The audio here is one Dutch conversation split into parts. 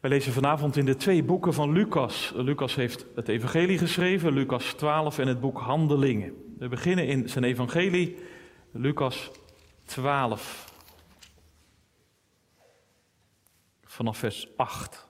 Wij lezen vanavond in de twee boeken van Lucas. Lucas heeft het Evangelie geschreven, Lucas 12 en het boek Handelingen. We beginnen in zijn Evangelie, Lucas 12, vanaf vers 8.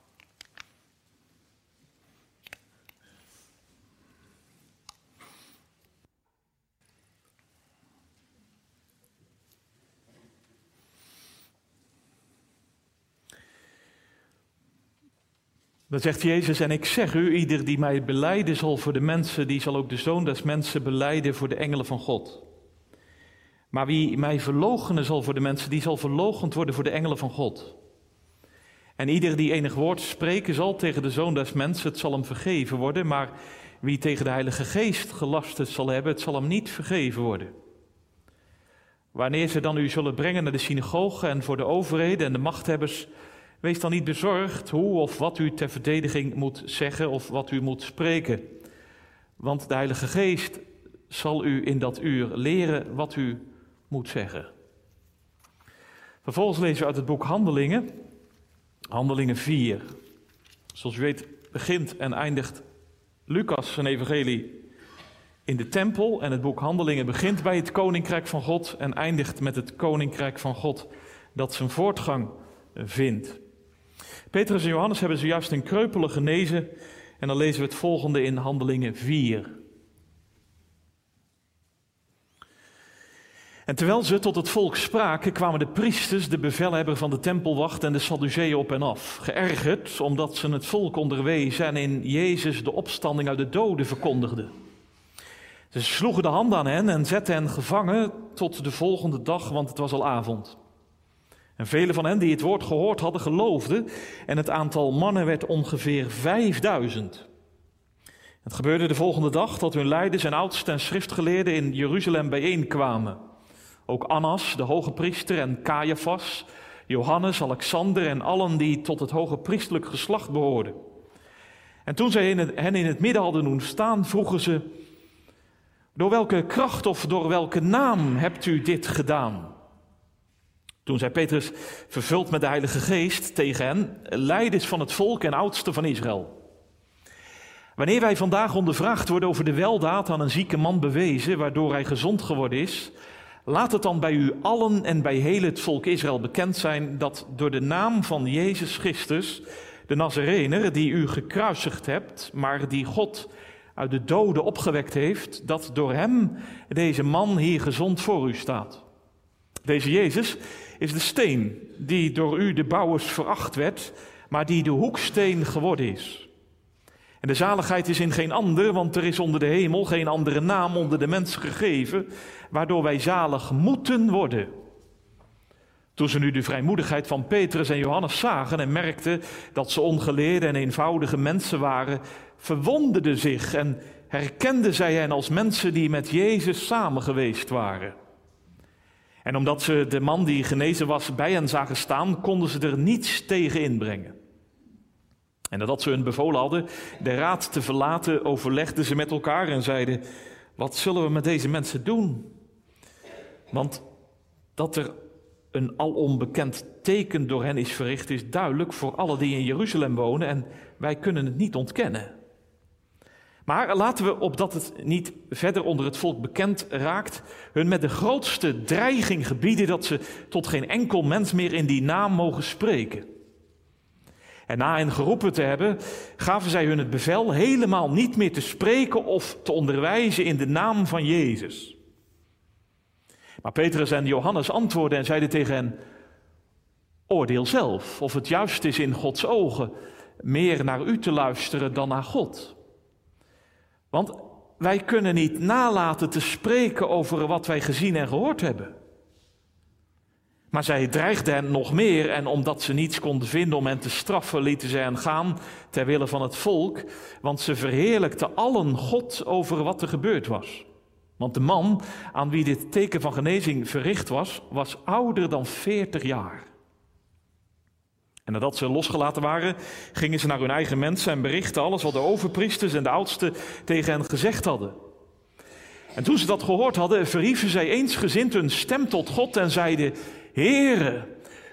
Dan zegt Jezus, en ik zeg u, ieder die mij beleiden zal voor de mensen, die zal ook de zoon des mensen beleiden voor de engelen van God. Maar wie mij verloochenen zal voor de mensen, die zal verloochend worden voor de engelen van God. En ieder die enig woord spreken zal tegen de zoon des mensen, het zal hem vergeven worden. Maar wie tegen de Heilige Geest gelasterd zal hebben, het zal hem niet vergeven worden. Wanneer ze dan u zullen brengen naar de synagogen en voor de overheden en de machthebbers, Wees dan niet bezorgd hoe of wat u ter verdediging moet zeggen of wat u moet spreken. Want de Heilige Geest zal u in dat uur leren wat u moet zeggen. Vervolgens lezen we uit het boek Handelingen, Handelingen 4. Zoals u weet begint en eindigt Lucas zijn evangelie in de tempel en het boek Handelingen begint bij het koninkrijk van God en eindigt met het koninkrijk van God dat zijn voortgang vindt. Petrus en Johannes hebben zojuist een kreupele genezen. En dan lezen we het volgende in Handelingen 4. En terwijl ze tot het volk spraken, kwamen de priesters, de bevelhebber van de tempelwacht en de Sadduceeën op en af. Geërgerd omdat ze het volk onderwezen en in Jezus de opstanding uit de doden verkondigden. Ze sloegen de hand aan hen en zetten hen gevangen tot de volgende dag, want het was al avond. En vele van hen die het woord gehoord hadden, geloofden. En het aantal mannen werd ongeveer 5000. Het gebeurde de volgende dag dat hun leiders en oudsten en schriftgeleerden in Jeruzalem bijeenkwamen. Ook Annas, de hoge priester, en Caiaphas, Johannes, Alexander en allen die tot het hoge priestelijk geslacht behoorden. En toen zij hen in het midden hadden doen staan, vroegen ze: Door welke kracht of door welke naam hebt u dit gedaan? Toen zei Petrus, vervuld met de Heilige Geest, tegen hen, leiders van het volk en oudsten van Israël. Wanneer wij vandaag ondervraagd worden over de weldaad aan een zieke man bewezen, waardoor hij gezond geworden is, laat het dan bij u allen en bij heel het volk Israël bekend zijn dat door de naam van Jezus Christus, de Nazarener, die u gekruisigd hebt, maar die God uit de doden opgewekt heeft, dat door hem deze man hier gezond voor u staat. Deze Jezus is de steen die door u de bouwers veracht werd, maar die de hoeksteen geworden is. En de zaligheid is in geen ander, want er is onder de hemel geen andere naam onder de mens gegeven, waardoor wij zalig moeten worden. Toen ze nu de vrijmoedigheid van Petrus en Johannes zagen en merkten dat ze ongeleerde en eenvoudige mensen waren, verwonderden zich en herkenden zij hen als mensen die met Jezus samen geweest waren. En omdat ze de man die genezen was bij hen zagen staan, konden ze er niets tegen inbrengen. En nadat ze hun bevolen hadden de raad te verlaten, overlegden ze met elkaar en zeiden: Wat zullen we met deze mensen doen? Want dat er een alom teken door hen is verricht, is duidelijk voor alle die in Jeruzalem wonen en wij kunnen het niet ontkennen. Maar laten we, opdat het niet verder onder het volk bekend raakt, hun met de grootste dreiging gebieden dat ze tot geen enkel mens meer in die naam mogen spreken. En na hen geroepen te hebben, gaven zij hun het bevel helemaal niet meer te spreken of te onderwijzen in de naam van Jezus. Maar Petrus en Johannes antwoordden en zeiden tegen hen: Oordeel zelf of het juist is in Gods ogen meer naar u te luisteren dan naar God. Want wij kunnen niet nalaten te spreken over wat wij gezien en gehoord hebben. Maar zij dreigden hen nog meer en omdat ze niets konden vinden om hen te straffen, lieten zij hen gaan ter wille van het volk, want ze verheerlijkten allen God over wat er gebeurd was. Want de man aan wie dit teken van genezing verricht was, was ouder dan 40 jaar. En nadat ze losgelaten waren, gingen ze naar hun eigen mensen en berichtten alles wat de overpriesters en de oudsten tegen hen gezegd hadden. En toen ze dat gehoord hadden, verhieven zij eensgezind hun stem tot God en zeiden: Heere,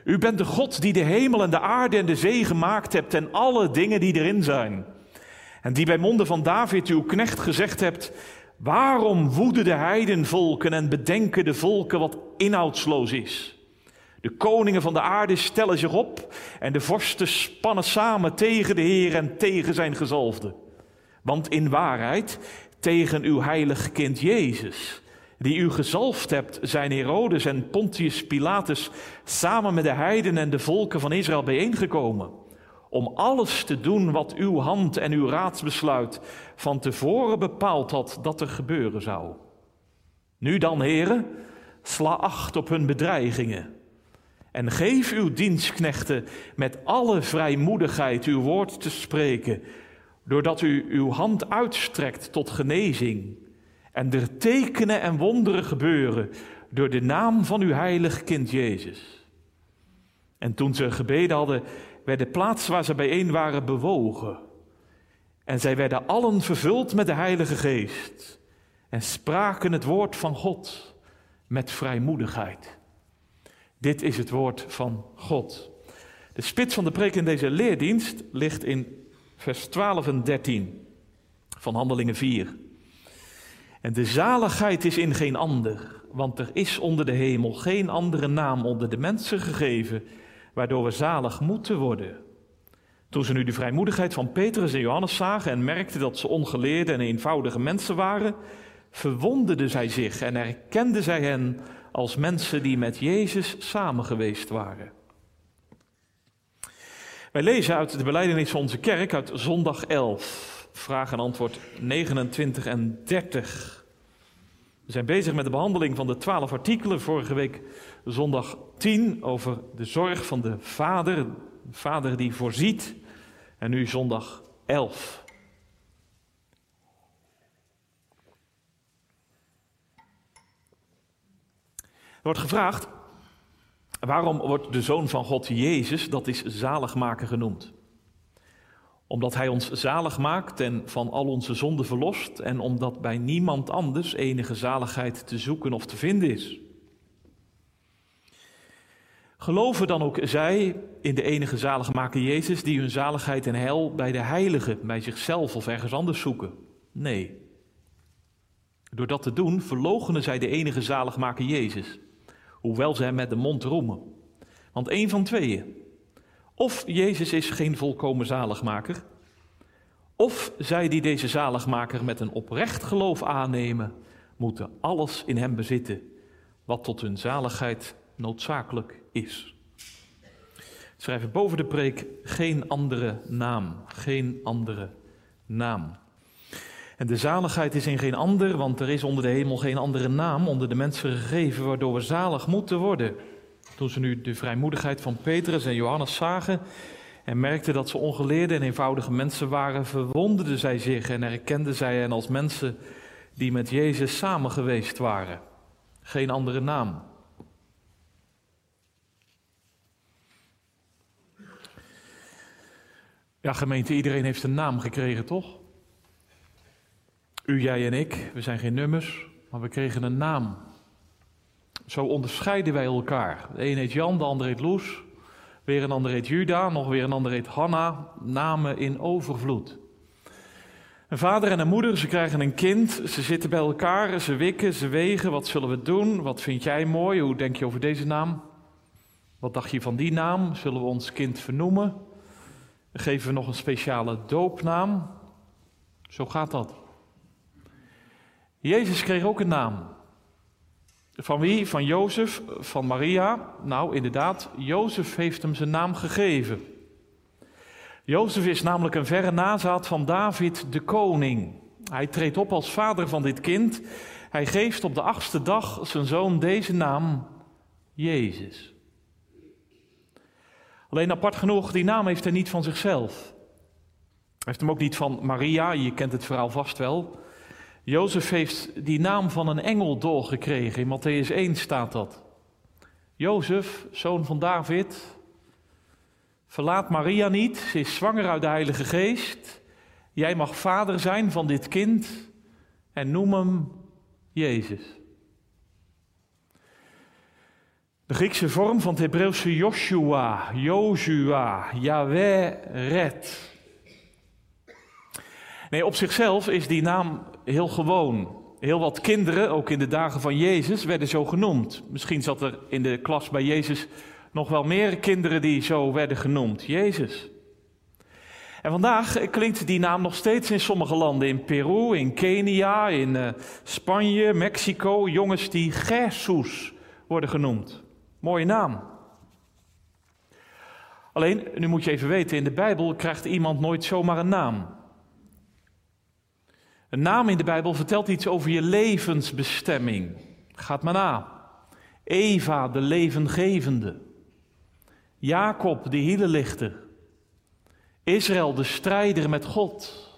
U bent de God die de hemel en de aarde en de zee gemaakt hebt en alle dingen die erin zijn. En die bij monden van David uw knecht gezegd hebt, waarom woeden de heidenvolken en bedenken de volken wat inhoudsloos is? De koningen van de aarde stellen zich op en de vorsten spannen samen tegen de Heer en tegen zijn gezalfde. Want in waarheid tegen uw heilig kind Jezus, die u gezalfd hebt, zijn Herodes en Pontius Pilatus samen met de heiden en de volken van Israël bijeengekomen, om alles te doen wat uw hand en uw raadsbesluit van tevoren bepaald had dat er gebeuren zou. Nu dan, heren, sla acht op hun bedreigingen en geef uw dienstknechten met alle vrijmoedigheid uw woord te spreken, doordat u uw hand uitstrekt tot genezing en er tekenen en wonderen gebeuren door de naam van uw heilig kind Jezus. En toen ze gebeden hadden, werd de plaats waar ze bijeen waren bewogen. En zij werden allen vervuld met de Heilige Geest en spraken het woord van God met vrijmoedigheid. Dit is het woord van God. De spits van de preek in deze leerdienst ligt in vers 12 en 13 van Handelingen 4. En de zaligheid is in geen ander, want er is onder de hemel geen andere naam onder de mensen gegeven, waardoor we zalig moeten worden. Toen ze nu de vrijmoedigheid van Petrus en Johannes zagen en merkten dat ze ongeleerde en eenvoudige mensen waren, verwonderden zij zich en erkenden zij hen als mensen die met Jezus samen geweest waren. Wij lezen uit de beleidenis van onze kerk uit zondag 11, vraag en antwoord 29 en 30. We zijn bezig met de behandeling van de twaalf artikelen. Vorige week zondag 10 over de zorg van de vader, de vader die voorziet. En nu zondag 11. Wordt gevraagd, waarom wordt de Zoon van God Jezus, dat is zaligmaker genoemd? Omdat Hij ons zalig maakt en van al onze zonden verlost en omdat bij niemand anders enige zaligheid te zoeken of te vinden is. Geloven dan ook zij in de enige zaligmaker Jezus die hun zaligheid en heil bij de heilige, bij zichzelf of ergens anders zoeken? Nee. Door dat te doen verloochenen zij de enige zaligmaker Jezus hoewel hem met de mond roemen. Want één van tweeën. Of Jezus is geen volkomen zaligmaker, of zij die deze zaligmaker met een oprecht geloof aannemen, moeten alles in hem bezitten wat tot hun zaligheid noodzakelijk is. Schrijven boven de preek geen andere naam, geen andere naam. En de zaligheid is in geen ander, want er is onder de hemel geen andere naam onder de mensen gegeven waardoor we zalig moeten worden. Toen ze nu de vrijmoedigheid van Petrus en Johannes zagen en merkten dat ze ongeleerde en eenvoudige mensen waren, verwonderden zij zich en herkenden zij hen als mensen die met Jezus samen geweest waren. Geen andere naam. Ja, gemeente, iedereen heeft een naam gekregen, toch? U, jij en ik, we zijn geen nummers, maar we kregen een naam. Zo onderscheiden wij elkaar. De een heet Jan, de ander heet Loes. Weer een ander heet Juda, nog weer een ander heet Hanna. Namen in overvloed. Een vader en een moeder, ze krijgen een kind. Ze zitten bij elkaar, ze wikken, ze wegen. Wat zullen we doen? Wat vind jij mooi? Hoe denk je over deze naam? Wat dacht je van die naam? Zullen we ons kind vernoemen? Geven we nog een speciale doopnaam? Zo gaat dat. Jezus kreeg ook een naam. Van wie? Van Jozef, van Maria? Nou, inderdaad, Jozef heeft hem zijn naam gegeven. Jozef is namelijk een verre nazaat van David de koning. Hij treedt op als vader van dit kind. Hij geeft op de achtste dag zijn zoon deze naam, Jezus. Alleen apart genoeg, die naam heeft hij niet van zichzelf. Hij heeft hem ook niet van Maria, je kent het verhaal vast wel. Jozef heeft die naam van een engel doorgekregen. In Matthäus 1 staat dat. Jozef, zoon van David, verlaat Maria niet. Ze is zwanger uit de Heilige Geest. Jij mag vader zijn van dit kind en noem hem Jezus. De Griekse vorm van het Hebreeuwse Joshua, Joshua, Yahweh red. Nee, op zichzelf is die naam heel gewoon. Heel wat kinderen, ook in de dagen van Jezus, werden zo genoemd. Misschien zat er in de klas bij Jezus nog wel meer kinderen die zo werden genoemd. Jezus. En vandaag klinkt die naam nog steeds in sommige landen. In Peru, in Kenia, in uh, Spanje, Mexico. Jongens die Jesus worden genoemd. Mooie naam. Alleen, nu moet je even weten, in de Bijbel krijgt iemand nooit zomaar een naam. Een naam in de Bijbel vertelt iets over je levensbestemming. Gaat maar na. Eva, de levengevende. Jacob, de hielenlichter. Israël, de strijder met God.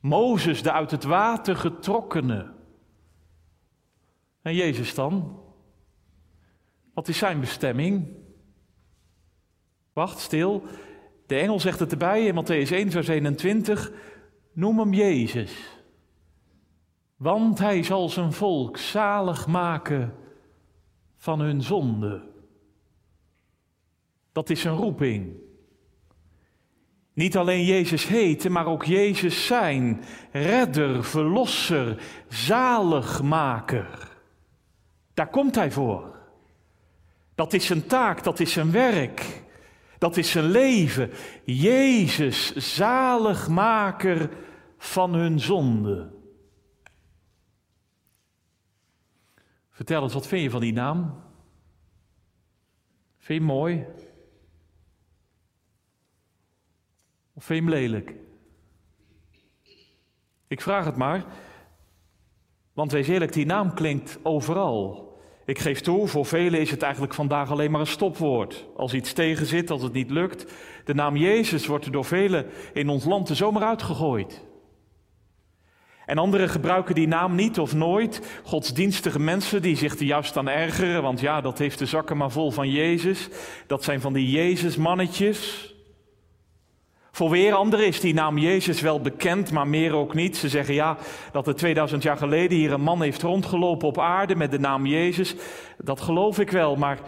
Mozes, de uit het water getrokkene. En Jezus dan? Wat is zijn bestemming? Wacht, stil. De engel zegt het erbij in Matthäus 1, vers 21. Noem hem Jezus. Want hij zal zijn volk zalig maken van hun zonde. Dat is een roeping. Niet alleen Jezus heten, maar ook Jezus zijn. Redder, verlosser, zaligmaker. Daar komt hij voor. Dat is zijn taak, dat is zijn werk. Dat is zijn leven. Jezus, zaligmaker van hun zonde. Vertel eens, wat vind je van die naam? Vind je hem mooi? Of vind je hem lelijk? Ik vraag het maar, want wees eerlijk, die naam klinkt overal. Ik geef toe, voor velen is het eigenlijk vandaag alleen maar een stopwoord. Als iets tegen zit, als het niet lukt. De naam Jezus wordt er door velen in ons land er zomaar uitgegooid. En anderen gebruiken die naam niet of nooit. Godsdienstige mensen die zich er juist aan ergeren, want ja, dat heeft de zakken maar vol van Jezus. Dat zijn van die Jezus-mannetjes. Voor weer anderen is die naam Jezus wel bekend, maar meer ook niet. Ze zeggen ja, dat er 2000 jaar geleden hier een man heeft rondgelopen op aarde met de naam Jezus. Dat geloof ik wel, maar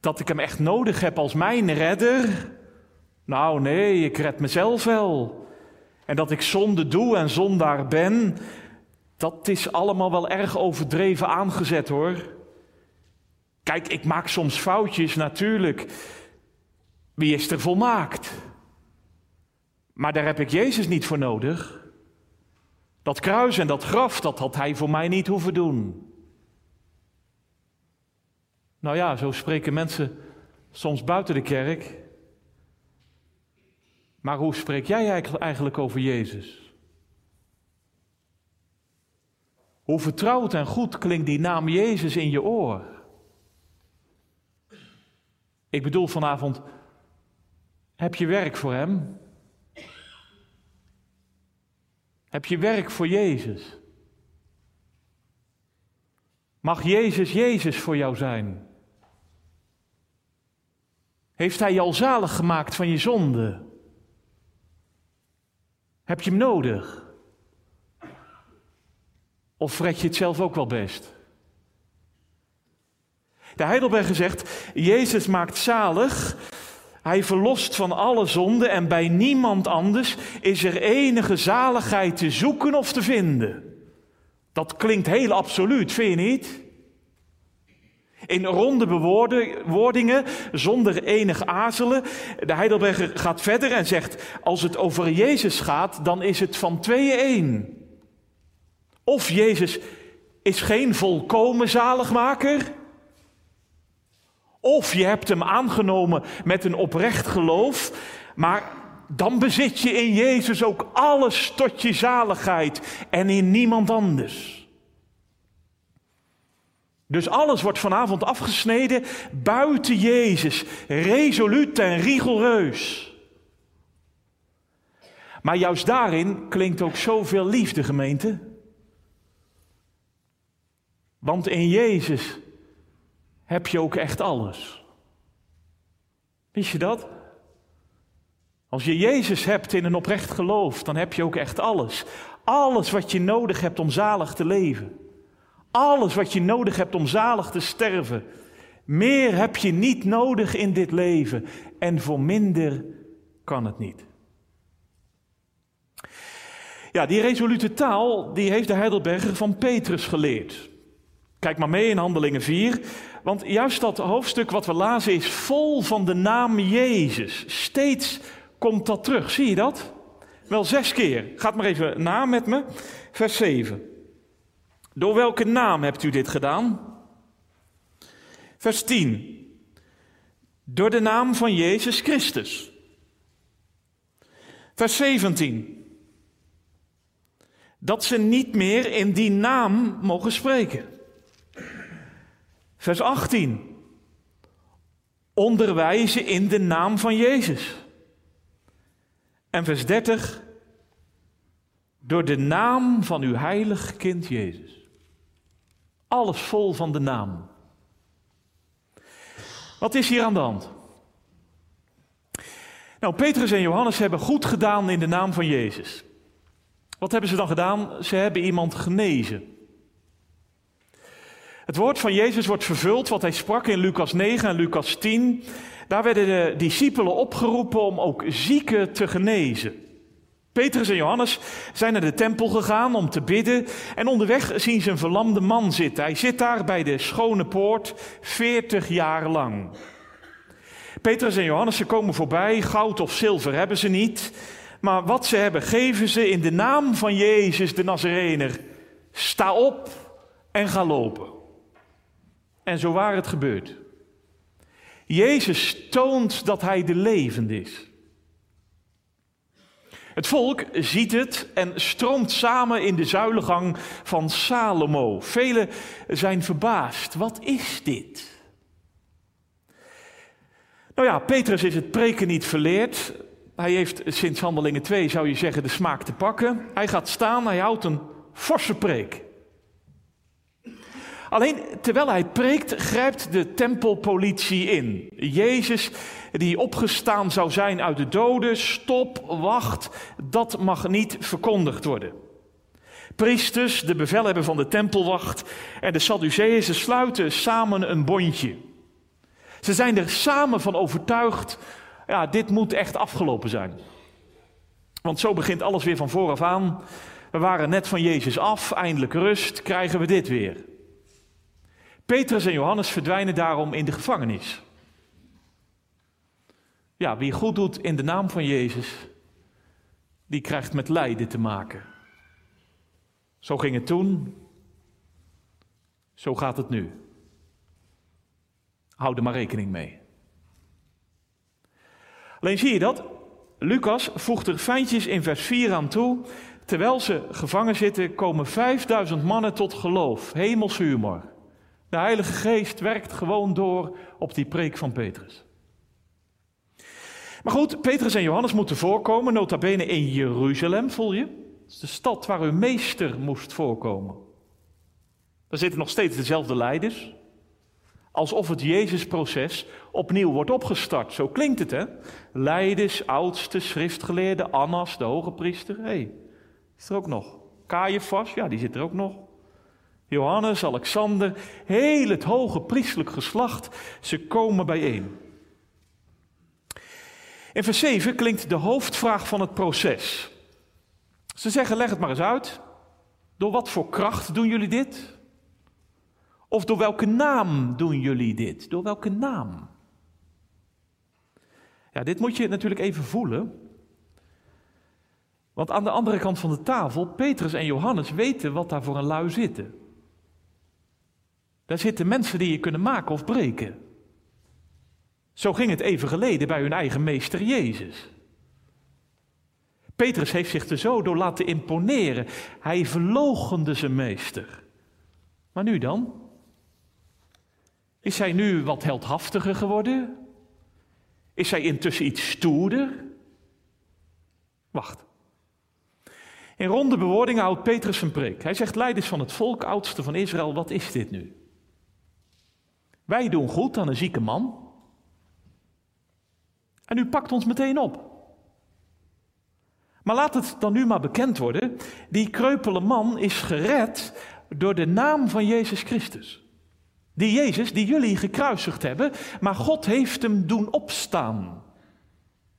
dat ik hem echt nodig heb als mijn redder? Nou nee, ik red mezelf wel. En dat ik zonde doe en zondaar ben, dat is allemaal wel erg overdreven aangezet hoor. Kijk, ik maak soms foutjes natuurlijk. Wie is er volmaakt? Maar daar heb ik Jezus niet voor nodig. Dat kruis en dat graf, dat had hij voor mij niet hoeven doen. Nou ja, zo spreken mensen soms buiten de kerk. Maar hoe spreek jij eigenlijk over Jezus? Hoe vertrouwd en goed klinkt die naam Jezus in je oor? Ik bedoel vanavond, heb je werk voor Hem? Heb je werk voor Jezus? Mag Jezus Jezus voor jou zijn? Heeft Hij je al zalig gemaakt van je zonde? Heb je Hem nodig? Of fret je het zelf ook wel best? De Heidelberger zegt, Jezus maakt zalig hij verlost van alle zonde en bij niemand anders is er enige zaligheid te zoeken of te vinden. Dat klinkt heel absoluut, vind je niet? In ronde bewoordingen, zonder enig aarzelen. De Heidelberger gaat verder en zegt: Als het over Jezus gaat, dan is het van tweeën één. Of Jezus is geen volkomen zaligmaker, of je hebt hem aangenomen met een oprecht geloof, maar dan bezit je in Jezus ook alles tot je zaligheid en in niemand anders. Dus alles wordt vanavond afgesneden buiten Jezus, resoluut en rigoureus. Maar juist daarin klinkt ook zoveel liefde, gemeente. Want in Jezus heb je ook echt alles. Wist je dat? Als je Jezus hebt in een oprecht geloof, dan heb je ook echt alles. Alles wat je nodig hebt om zalig te leven. Alles wat je nodig hebt om zalig te sterven. Meer heb je niet nodig in dit leven. En voor minder kan het niet. Ja, die resolute taal die heeft de Heidelberger van Petrus geleerd. Kijk maar mee in Handelingen 4. Want juist dat hoofdstuk wat we lazen is vol van de naam Jezus. Steeds komt dat terug. Zie je dat? Wel zes keer. Gaat maar even na met me. Vers 7. Door welke naam hebt u dit gedaan? Vers 10. Door de naam van Jezus Christus. Vers 17. Dat ze niet meer in die naam mogen spreken. Vers 18. Onderwijzen in de naam van Jezus. En vers 30. Door de naam van uw heilig kind Jezus. Alles vol van de naam. Wat is hier aan de hand? Nou, Petrus en Johannes hebben goed gedaan in de naam van Jezus. Wat hebben ze dan gedaan? Ze hebben iemand genezen. Het woord van Jezus wordt vervuld, wat hij sprak in Lucas 9 en Lucas 10. Daar werden de discipelen opgeroepen om ook zieken te genezen. Petrus en Johannes zijn naar de tempel gegaan om te bidden en onderweg zien ze een verlamde man zitten. Hij zit daar bij de schone poort 40 jaar lang. Petrus en Johannes ze komen voorbij, goud of zilver hebben ze niet, maar wat ze hebben geven ze in de naam van Jezus de Nazarener. Sta op en ga lopen. En zo waar het gebeurt. Jezus toont dat hij de levend is. Het volk ziet het en stroomt samen in de zuilengang van Salomo. Velen zijn verbaasd. Wat is dit? Nou ja, Petrus is het preken niet verleerd. Hij heeft sinds Handelingen 2, zou je zeggen, de smaak te pakken. Hij gaat staan, hij houdt een forse preek. Alleen terwijl hij preekt, grijpt de tempelpolitie in. Jezus, die opgestaan zou zijn uit de doden, stop, wacht, dat mag niet verkondigd worden. Priesters, de bevelhebber van de tempelwacht en de Sadduceeën, sluiten samen een bondje. Ze zijn er samen van overtuigd, ja, dit moet echt afgelopen zijn. Want zo begint alles weer van vooraf aan. We waren net van Jezus af, eindelijk rust, krijgen we dit weer. Petrus en Johannes verdwijnen daarom in de gevangenis. Ja, wie goed doet in de naam van Jezus, die krijgt met lijden te maken. Zo ging het toen, zo gaat het nu. Hou er maar rekening mee. Alleen zie je dat? Lucas voegt er feintjes in vers 4 aan toe. Terwijl ze gevangen zitten, komen 5000 mannen tot geloof. Hemels humor. De Heilige Geest werkt gewoon door op die preek van Petrus. Maar goed, Petrus en Johannes moeten voorkomen, nota bene in Jeruzalem, voel je? Dat is de stad waar hun meester moest voorkomen. Daar zitten nog steeds dezelfde leiders. Alsof het Jezusproces opnieuw wordt opgestart. Zo klinkt het, hè? Leiders, oudste, schriftgeleerde, Annas, de hoge priester. Hé, hey, is er ook nog. Caiaphas, ja, die zit er ook nog. Johannes, Alexander, heel het hoge priestelijk geslacht, ze komen bijeen. In vers 7 klinkt de hoofdvraag van het proces. Ze zeggen: leg het maar eens uit. Door wat voor kracht doen jullie dit? Of door welke naam doen jullie dit? Door welke naam? Ja, dit moet je natuurlijk even voelen. Want aan de andere kant van de tafel, Petrus en Johannes weten wat daar voor een lui zitten. Daar zitten mensen die je kunnen maken of breken. Zo ging het even geleden bij hun eigen meester Jezus. Petrus heeft zich er zo door laten imponeren. Hij verloochende zijn meester. Maar nu dan? Is hij nu wat heldhaftiger geworden? Is hij intussen iets stoerder? Wacht. In ronde bewoordingen houdt Petrus een preek. Hij zegt, leiders van het volk, oudste van Israël, wat is dit nu? Wij doen goed aan een zieke man. En u pakt ons meteen op. Maar laat het dan nu maar bekend worden: die kreupele man is gered door de naam van Jezus Christus. Die Jezus die jullie gekruisigd hebben, maar God heeft hem doen opstaan.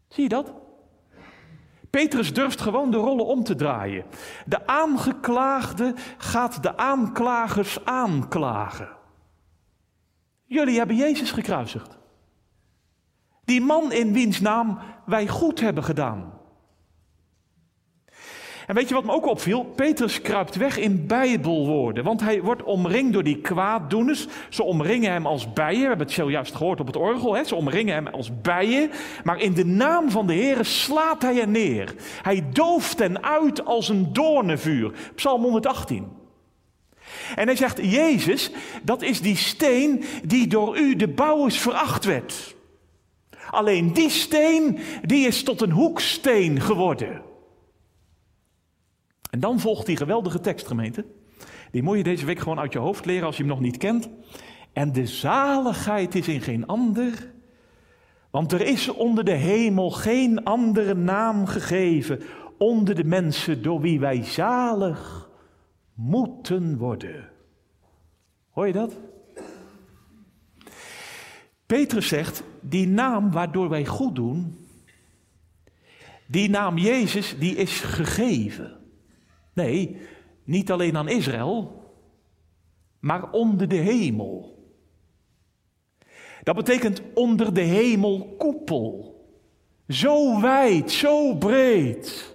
Zie je dat? Petrus durft gewoon de rollen om te draaien. De aangeklaagde gaat de aanklagers aanklagen. Jullie hebben Jezus gekruisigd. Die man in wiens naam wij goed hebben gedaan. En weet je wat me ook opviel? Petrus kruipt weg in bijbelwoorden, want hij wordt omringd door die kwaaddoeners. Ze omringen hem als bijen, we hebben het zojuist gehoord op het orgel, hè? ze omringen hem als bijen. Maar in de naam van de Heer slaat hij hen neer. Hij dooft hen uit als een doornenvuur. Psalm 118. En hij zegt, Jezus, dat is die steen die door u de bouwers veracht werd. Alleen die steen, die is tot een hoeksteen geworden. En dan volgt die geweldige tekstgemeente. Die moet je deze week gewoon uit je hoofd leren als je hem nog niet kent. En de zaligheid is in geen ander. Want er is onder de hemel geen andere naam gegeven onder de mensen door wie wij zalig moeten worden. Hoor je dat? Petrus zegt, die naam waardoor wij goed doen, die naam Jezus, die is gegeven. Nee, niet alleen aan Israël, maar onder de hemel. Dat betekent onder de hemelkoepel. Zo wijd, zo breed.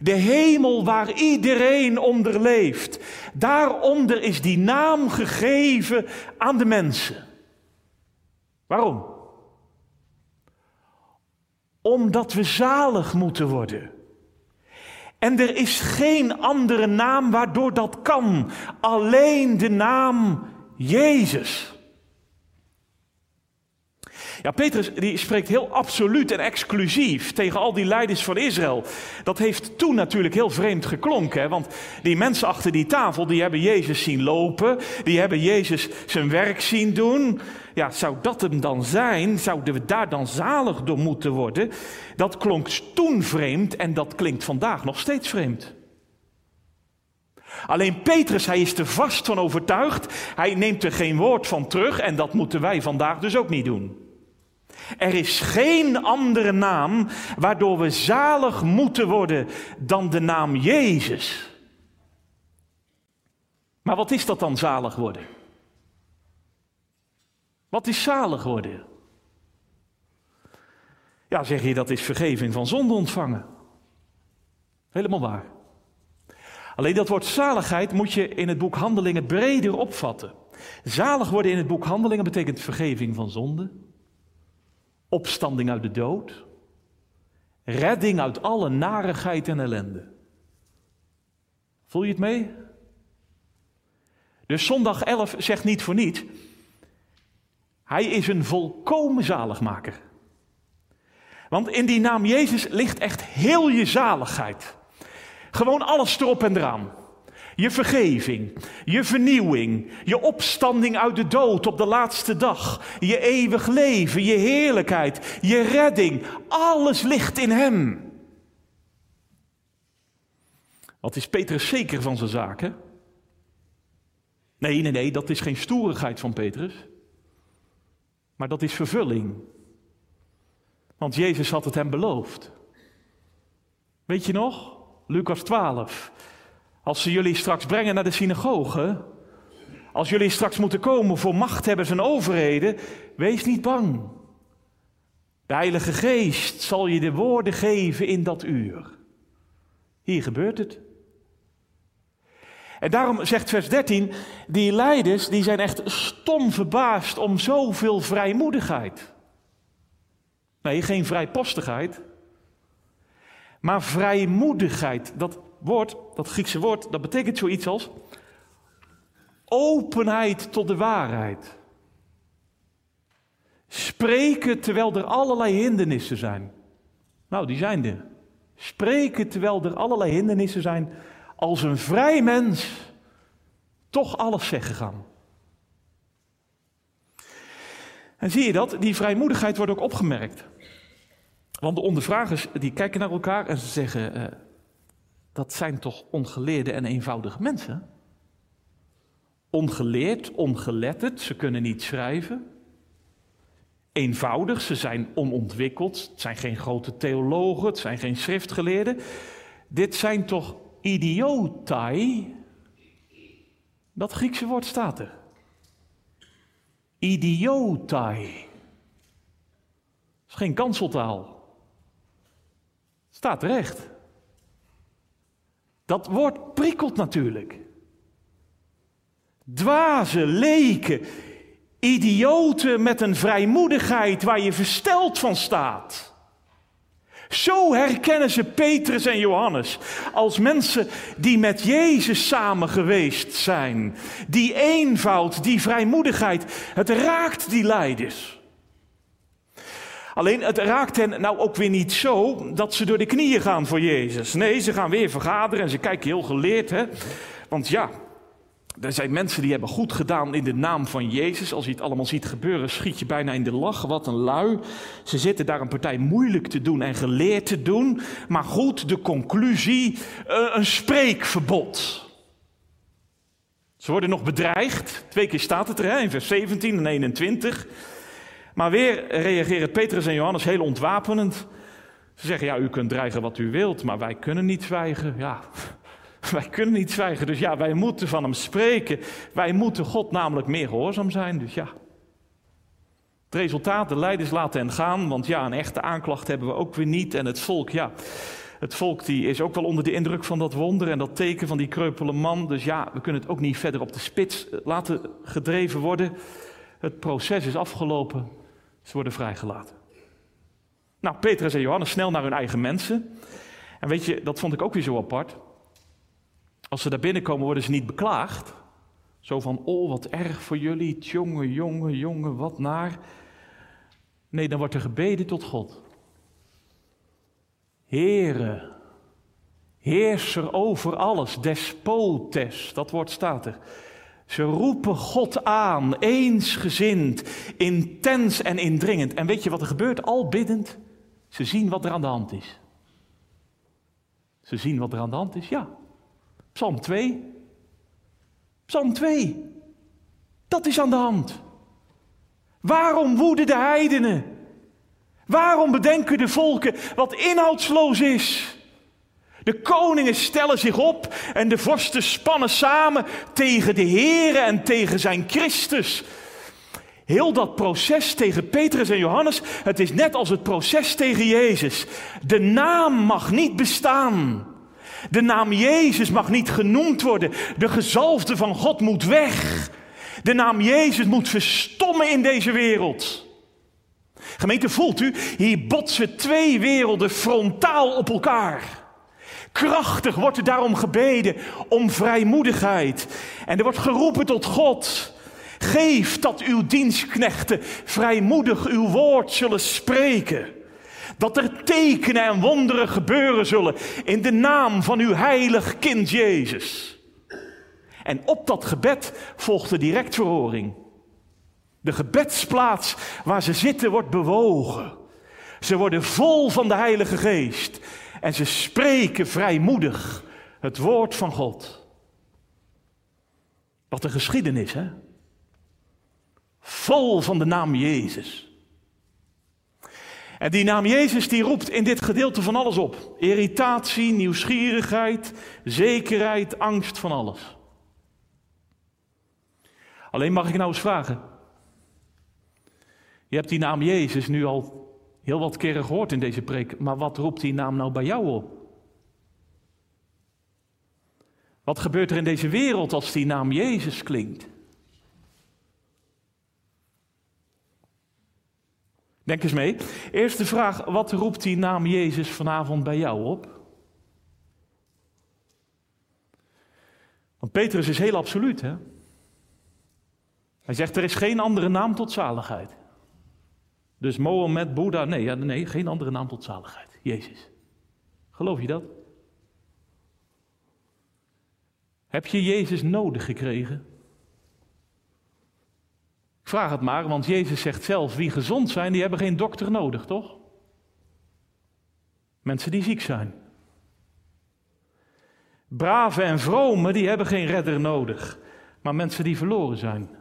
De hemel waar iedereen onder leeft. Daaronder is die naam gegeven aan de mensen. Waarom? Omdat we zalig moeten worden. En er is geen andere naam waardoor dat kan. Alleen de naam Jezus. Ja, Petrus die spreekt heel absoluut en exclusief tegen al die leiders van Israël. Dat heeft toen natuurlijk heel vreemd geklonken, want die mensen achter die tafel, die hebben Jezus zien lopen, die hebben Jezus zijn werk zien doen. Ja, zou dat hem dan zijn? Zouden we daar dan zalig door moeten worden? Dat klonk toen vreemd en dat klinkt vandaag nog steeds vreemd. Alleen Petrus, hij is er vast van overtuigd. Hij neemt er geen woord van terug en dat moeten wij vandaag dus ook niet doen. Er is geen andere naam waardoor we zalig moeten worden dan de naam Jezus. Maar wat is dat dan zalig worden? Wat is zalig worden? Ja, zeg je dat is vergeving van zonde ontvangen. Helemaal waar. Alleen dat woord zaligheid moet je in het boek Handelingen breder opvatten. Zalig worden in het boek Handelingen betekent vergeving van zonde, opstanding uit de dood, redding uit alle narigheid en ellende. Voel je het mee? Dus zondag 11 zegt niet voor niets. Hij is een volkomen zaligmaker. Want in die naam Jezus ligt echt heel je zaligheid. Gewoon alles erop en eraan. Je vergeving, je vernieuwing, je opstanding uit de dood op de laatste dag, je eeuwig leven, je heerlijkheid, je redding. Alles ligt in Hem. Wat is Petrus zeker van zijn zaken? Nee, nee, nee, dat is geen stoerigheid van Petrus. Maar dat is vervulling. Want Jezus had het hem beloofd. Weet je nog? Lucas 12. Als ze jullie straks brengen naar de synagoge, als jullie straks moeten komen voor machthebbers en overheden, wees niet bang. De Heilige Geest zal je de woorden geven in dat uur. Hier gebeurt het. En daarom zegt vers 13, die leiders die zijn echt stom verbaasd om zoveel vrijmoedigheid. Nee, geen vrijpostigheid, maar vrijmoedigheid. Dat woord, dat Griekse woord, dat betekent zoiets als openheid tot de waarheid. Spreken terwijl er allerlei hindernissen zijn. Nou, die zijn er. Spreken terwijl er allerlei hindernissen zijn. Als een vrij mens toch alles zeggen gaan. En zie je dat? Die vrijmoedigheid wordt ook opgemerkt. Want de ondervragers die kijken naar elkaar en ze zeggen: uh, Dat zijn toch ongeleerde en eenvoudige mensen? Ongeleerd, ongeletterd, ze kunnen niet schrijven. Eenvoudig, ze zijn onontwikkeld, het zijn geen grote theologen, het zijn geen schriftgeleerden. Dit zijn toch idiotai? Dat Griekse woord staat er. Idiotai. Dat is geen kanseltaal. Staat recht. Dat woord prikkelt natuurlijk. Dwaze, leken, idioten met een vrijmoedigheid waar je versteld van staat. Zo herkennen ze Petrus en Johannes als mensen die met Jezus samen geweest zijn. Die eenvoud, die vrijmoedigheid, het raakt die leiders. Alleen het raakt hen nou ook weer niet zo dat ze door de knieën gaan voor Jezus. Nee, ze gaan weer vergaderen en ze kijken heel geleerd. Hè? Want ja, er zijn mensen die hebben goed gedaan in de naam van Jezus. Als je het allemaal ziet gebeuren, schiet je bijna in de lach. Wat een lui. Ze zitten daar een partij moeilijk te doen en geleerd te doen. Maar goed, de conclusie, eh, een spreekverbod. Ze worden nog bedreigd. Twee keer staat het er, in vers 17 en 21. Maar weer reageren Petrus en Johannes heel ontwapenend. Ze zeggen, ja, u kunt dreigen wat u wilt, maar wij kunnen niet zwijgen. Ja, wij kunnen niet zwijgen. Dus ja, wij moeten van hem spreken. Wij moeten God namelijk meer gehoorzaam zijn. Dus ja. Het resultaat, de leiders laten hen gaan, want ja, een echte aanklacht hebben we ook weer niet. En het volk, ja, het volk die is ook wel onder de indruk van dat wonder en dat teken van die kreupele man. Dus ja, we kunnen het ook niet verder op de spits laten gedreven worden. Het proces is afgelopen. Worden vrijgelaten. Nou, Petrus en Johannes snel naar hun eigen mensen. En weet je, dat vond ik ook weer zo apart. Als ze daar binnenkomen, worden ze niet beklaagd. Zo van, oh wat erg voor jullie, jongen, jongen, jongen, wat naar. Nee, dan wordt er gebeden tot God. Heere, heerser over alles, despotes, dat woord staat er. Ze roepen God aan, eensgezind, intens en indringend. En weet je wat er gebeurt? Al biddend, ze zien wat er aan de hand is. Ze zien wat er aan de hand is, ja. Psalm 2. Psalm 2. Dat is aan de hand. Waarom woeden de heidenen? Waarom bedenken de volken wat inhoudsloos is? De koningen stellen zich op en de vorsten spannen samen tegen de Here en tegen zijn Christus. Heel dat proces tegen Petrus en Johannes, het is net als het proces tegen Jezus. De naam mag niet bestaan. De naam Jezus mag niet genoemd worden. De gezalfde van God moet weg. De naam Jezus moet verstommen in deze wereld. Gemeente, voelt u, hier botsen twee werelden frontaal op elkaar. Krachtig wordt er daarom gebeden om vrijmoedigheid. En er wordt geroepen tot God. Geef dat uw dienstknechten vrijmoedig uw woord zullen spreken. Dat er tekenen en wonderen gebeuren zullen in de naam van uw heilig kind Jezus. En op dat gebed volgt de direct verhoring. De gebedsplaats waar ze zitten wordt bewogen. Ze worden vol van de Heilige Geest en ze spreken vrijmoedig het woord van God. Wat een geschiedenis, hè? Vol van de naam Jezus. En die naam Jezus die roept in dit gedeelte van alles op. Irritatie, nieuwsgierigheid, zekerheid, angst van alles. Alleen mag ik nou eens vragen. Je hebt die naam Jezus nu al heel wat keren gehoord in deze preek, maar wat roept die naam nou bij jou op? Wat gebeurt er in deze wereld als die naam Jezus klinkt? Denk eens mee. Eerste vraag, wat roept die naam Jezus vanavond bij jou op? Want Petrus is heel absoluut, hè? Hij zegt, er is geen andere naam tot zaligheid. Dus Mohammed, Boeddha, nee, nee, geen andere naam tot zaligheid. Jezus. Geloof je dat? Heb je Jezus nodig gekregen? Ik vraag het maar, want Jezus zegt zelf, wie gezond zijn, die hebben geen dokter nodig, toch? Mensen die ziek zijn. Brave en vrome, die hebben geen redder nodig. maar mensen die verloren zijn.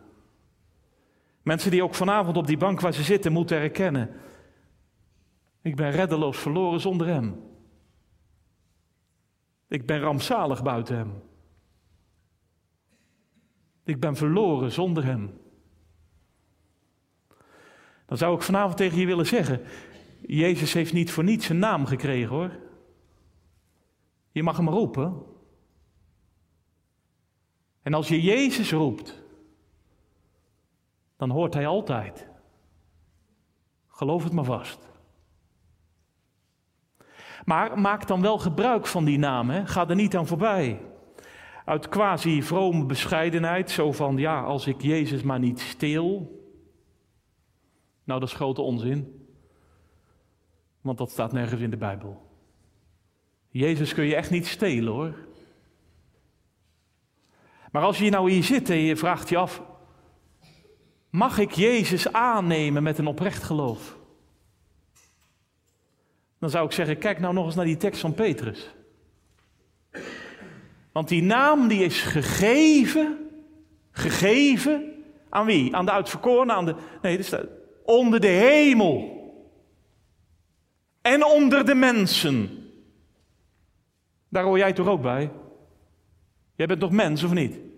Mensen die ook vanavond op die bank waar ze zitten moeten erkennen. Ik ben reddeloos verloren zonder Hem. Ik ben rampzalig buiten Hem. Ik ben verloren zonder Hem. Dan zou ik vanavond tegen je willen zeggen: Jezus heeft niet voor niets een naam gekregen hoor. Je mag hem roepen. En als je Jezus roept, dan hoort hij altijd. Geloof het maar vast. Maar maak dan wel gebruik van die naam, hè? ga er niet aan voorbij. Uit quasi vrome bescheidenheid, zo van ja, als ik Jezus maar niet steel. Nou, dat is grote onzin. Want dat staat nergens in de Bijbel. Jezus kun je echt niet stelen hoor. Maar als je nou hier zit en je vraagt je af, mag ik Jezus aannemen met een oprecht geloof? Dan zou ik zeggen, kijk nou nog eens naar die tekst van Petrus. Want die naam die is gegeven, gegeven aan wie? Aan de uitverkorenen, aan de, nee, dat staat onder de hemel en onder de mensen. Daar hoor jij toch ook bij? Jij bent toch mens of niet?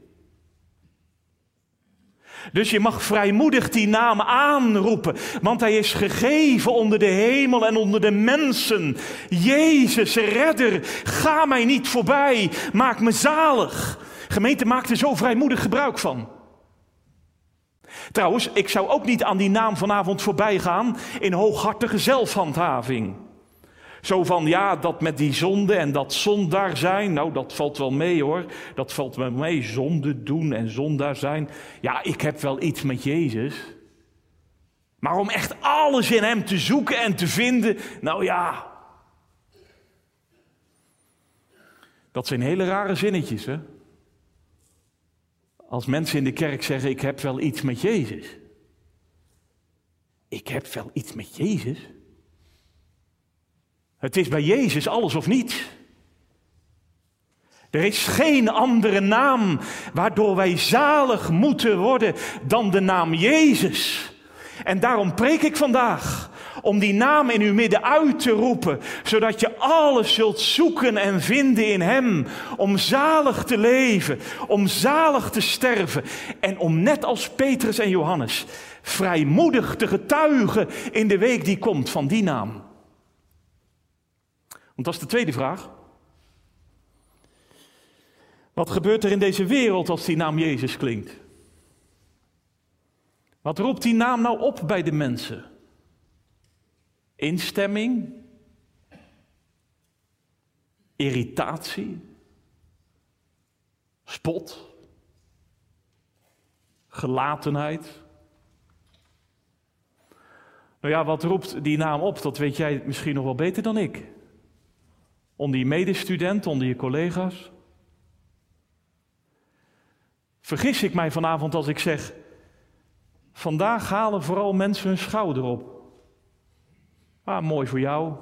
Dus je mag vrijmoedig die naam aanroepen, want hij is gegeven onder de hemel en onder de mensen. Jezus, redder, ga mij niet voorbij, maak me zalig. Gemeente maakt er zo vrijmoedig gebruik van. Trouwens, ik zou ook niet aan die naam vanavond voorbij gaan in hooghartige zelfhandhaving. Zo van, ja, dat met die zonde en dat zondaar zijn, nou dat valt wel mee hoor. Dat valt wel mee, zonde doen en zondaar zijn. Ja, ik heb wel iets met Jezus. Maar om echt alles in Hem te zoeken en te vinden, nou ja. Dat zijn hele rare zinnetjes, hè? Als mensen in de kerk zeggen, ik heb wel iets met Jezus. Ik heb wel iets met Jezus? Het is bij Jezus alles of niets. Er is geen andere naam waardoor wij zalig moeten worden dan de naam Jezus. En daarom preek ik vandaag om die naam in uw midden uit te roepen, zodat je alles zult zoeken en vinden in Hem, om zalig te leven, om zalig te sterven en om net als Petrus en Johannes vrijmoedig te getuigen in de week die komt van die naam. Dat is de tweede vraag. Wat gebeurt er in deze wereld als die naam Jezus klinkt? Wat roept die naam nou op bij de mensen? Instemming? Irritatie? Spot? Gelatenheid? Nou ja, wat roept die naam op? Dat weet jij misschien nog wel beter dan ik onder je medestudenten, onder je collega's? Vergis ik mij vanavond als ik zeg, vandaag halen vooral mensen hun schouder op. Ah, mooi voor jou.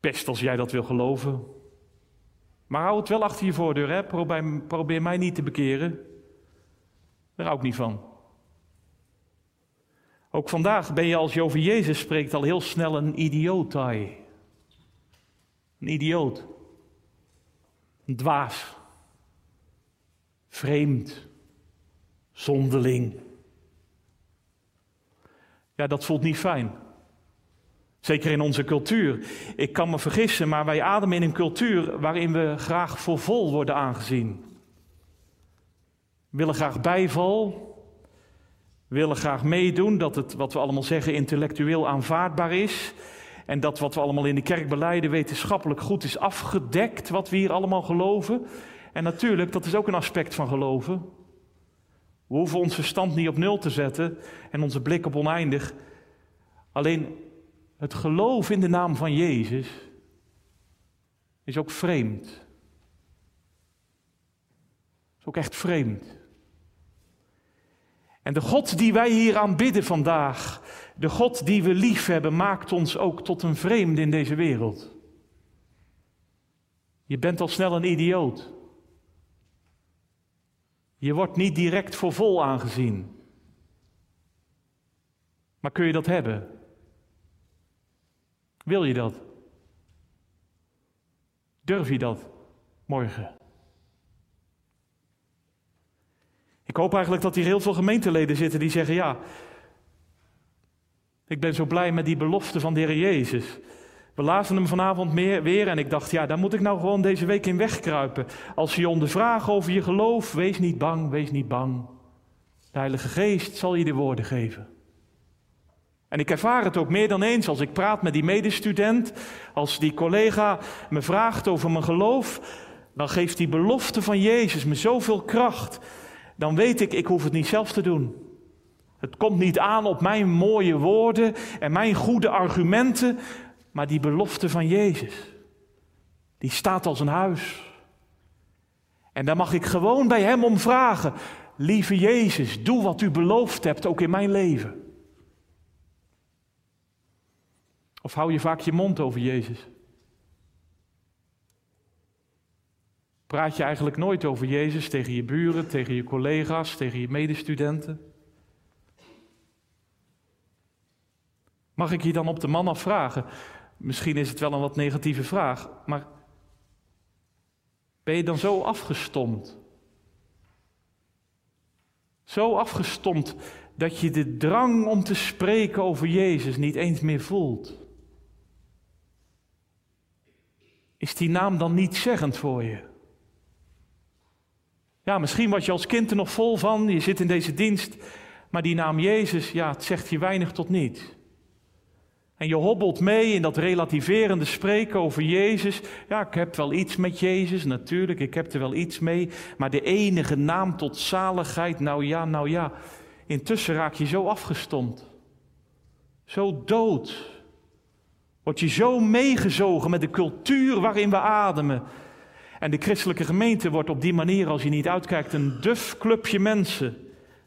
Best als jij dat wil geloven. Maar hou het wel achter je voordeur, hè? Probeer, mij niet te bekeren. Daar hou ik niet van. Ook vandaag ben je als je over Jezus spreekt al heel snel een idiotai. Een idioot. Een dwaas. Vreemd. Zonderling. Ja, dat voelt niet fijn. Zeker in onze cultuur. Ik kan me vergissen, maar wij ademen in een cultuur waarin we graag voor vol worden aangezien. We willen graag bijval. We willen graag meedoen dat het, wat we allemaal zeggen, intellectueel aanvaardbaar is. En dat wat we allemaal in de kerk beleiden wetenschappelijk goed is afgedekt, wat we hier allemaal geloven. En natuurlijk, dat is ook een aspect van geloven. We hoeven onze stand niet op nul te zetten en onze blik op oneindig. Alleen het geloof in de naam van Jezus is ook vreemd. Is ook echt vreemd. En de God die wij hier aanbidden vandaag, de God die we lief hebben, maakt ons ook tot een vreemde in deze wereld. Je bent al snel een idioot. Je wordt niet direct voor vol aangezien. Maar kun je dat hebben? Wil je dat? Durf je dat morgen? Ik hoop eigenlijk dat hier heel veel gemeenteleden zitten die zeggen: Ja, ik ben zo blij met die belofte van de Heer Jezus. We lazen hem vanavond meer, weer en ik dacht, ja, daar moet ik nou gewoon deze week in wegkruipen. Als je je ondervragen over je geloof, wees niet bang, wees niet bang. De Heilige Geest zal je de woorden geven. En ik ervaar het ook meer dan eens als ik praat met die medestudent, als die collega me vraagt over mijn geloof, dan geeft die belofte van Jezus me zoveel kracht. Dan weet ik, ik hoef het niet zelf te doen. Het komt niet aan op mijn mooie woorden en mijn goede argumenten, maar die belofte van Jezus, die staat als een huis. En daar mag ik gewoon bij Hem om vragen. Lieve Jezus, doe wat u beloofd hebt, ook in mijn leven. Of hou je vaak je mond over Jezus? Praat je eigenlijk nooit over Jezus tegen je buren, tegen je collega's, tegen je medestudenten? Mag ik je dan op de man afvragen? Misschien is het wel een wat negatieve vraag, maar ben je dan zo afgestomd? Zo afgestomd dat je de drang om te spreken over Jezus niet eens meer voelt? Is die naam dan niet zeggend voor je? Ja, misschien was je als kind er nog vol van, je zit in deze dienst, maar die naam Jezus, ja, het zegt je weinig tot niet. En je hobbelt mee in dat relativerende spreken over Jezus. Ja, ik heb wel iets met Jezus, natuurlijk, ik heb er wel iets mee. Maar de enige naam tot zaligheid, nou ja, nou ja. Intussen raak je zo afgestomd. Zo dood. Word je zo meegezogen met de cultuur waarin we ademen. En de christelijke gemeente wordt op die manier, als je niet uitkijkt, een duf clubje mensen.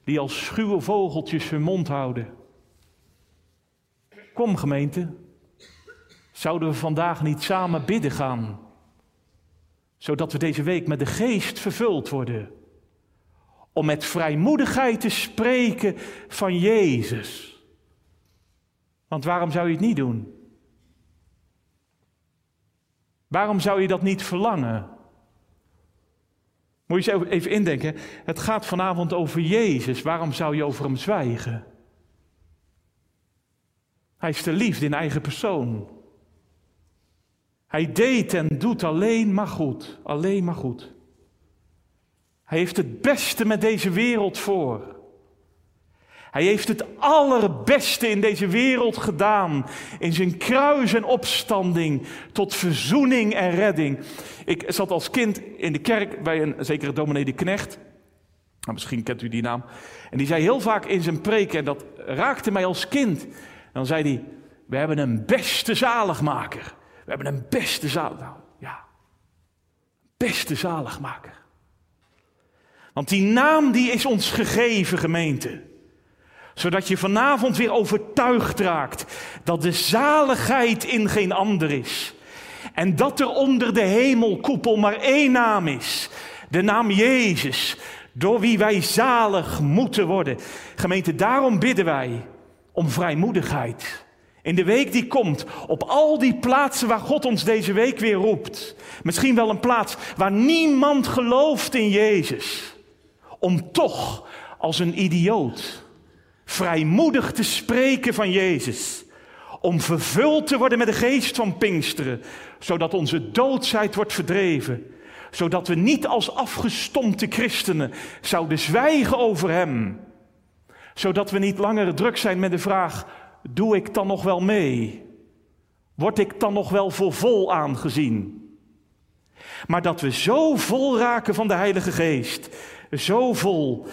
Die als schuwe vogeltjes hun mond houden. Kom gemeente, zouden we vandaag niet samen bidden gaan, zodat we deze week met de geest vervuld worden, om met vrijmoedigheid te spreken van Jezus. Want waarom zou je het niet doen? Waarom zou je dat niet verlangen? Moet je eens even indenken, het gaat vanavond over Jezus, waarom zou je over hem zwijgen? Hij is de liefde in eigen persoon. Hij deed en doet alleen maar goed, alleen maar goed. Hij heeft het beste met deze wereld voor. Hij heeft het allerbeste in deze wereld gedaan. In zijn kruis en opstanding tot verzoening en redding. Ik zat als kind in de kerk bij een zekere dominee de Knecht. Nou, misschien kent u die naam. En die zei heel vaak in zijn preek, en dat raakte mij als kind dan zei hij, we hebben een beste zaligmaker. We hebben een beste zaligmaker. Nou, ja, beste zaligmaker. Want die naam die is ons gegeven, gemeente. Zodat je vanavond weer overtuigd raakt dat de zaligheid in geen ander is. En dat er onder de hemelkoepel maar één naam is. De naam Jezus, door wie wij zalig moeten worden. Gemeente, daarom bidden wij om vrijmoedigheid. In de week die komt, op al die plaatsen waar God ons deze week weer roept. Misschien wel een plaats waar niemand gelooft in Jezus. Om toch als een idioot vrijmoedig te spreken van Jezus. Om vervuld te worden met de geest van Pinksteren, zodat onze doodsheid wordt verdreven. Zodat we niet als afgestompte christenen zouden zwijgen over Hem zodat we niet langer druk zijn met de vraag: doe ik dan nog wel mee? Word ik dan nog wel voor vol aangezien? Maar dat we zo vol raken van de Heilige Geest, zo vol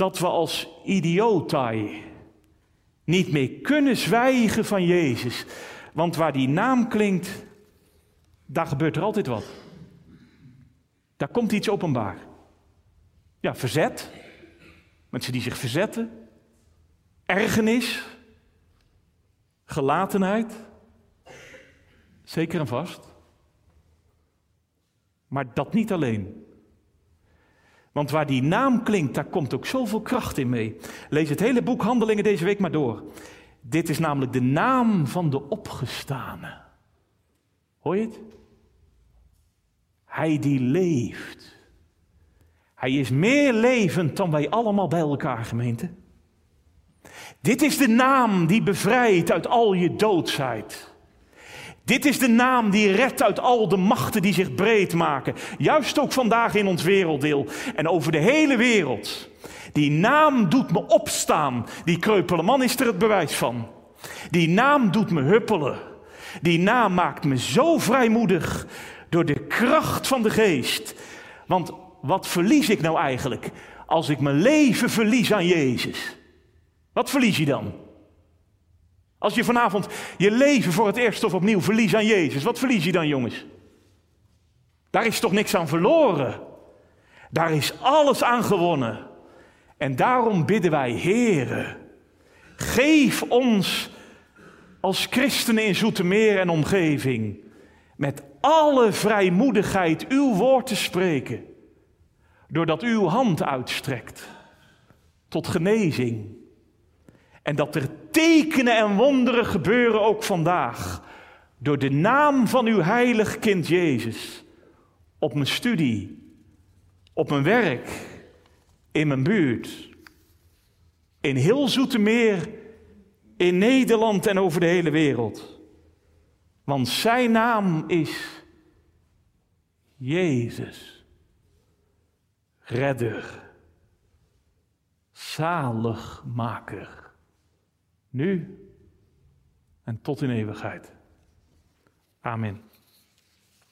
dat we als idiotai niet meer kunnen zwijgen van Jezus. Want waar die naam klinkt, daar gebeurt er altijd wat. Daar komt iets openbaar. Ja, verzet. Mensen die zich verzetten ergernis, gelatenheid, zeker en vast. Maar dat niet alleen. Want waar die naam klinkt, daar komt ook zoveel kracht in mee. Lees het hele boek Handelingen deze week maar door. Dit is namelijk de naam van de opgestane. Hoor je het? Hij die leeft. Hij is meer levend dan wij allemaal bij elkaar, gemeente. Dit is de naam die bevrijdt uit al je doodsheid. Dit is de naam die redt uit al de machten die zich breed maken. Juist ook vandaag in ons werelddeel en over de hele wereld. Die naam doet me opstaan. Die kreupele man is er het bewijs van. Die naam doet me huppelen. Die naam maakt me zo vrijmoedig door de kracht van de geest. Want wat verlies ik nou eigenlijk als ik mijn leven verlies aan Jezus? Wat verlies je dan? Als je vanavond je leven voor het eerst of opnieuw verliest aan Jezus, wat verlies je dan, jongens? Daar is toch niks aan verloren? Daar is alles aan gewonnen. En daarom bidden wij, Heere, geef ons als christenen in Zoetermeer en omgeving met alle vrijmoedigheid uw woord te spreken, doordat uw hand uitstrekt tot genezing. En dat er tekenen en wonderen gebeuren ook vandaag, door de naam van uw heilig kind Jezus, op mijn studie, op mijn werk, in mijn buurt, in heel Zoetermeer, in Nederland en over de hele wereld. Want zijn naam is Jezus, redder, zaligmaker, nu en tot in eeuwigheid. Amen.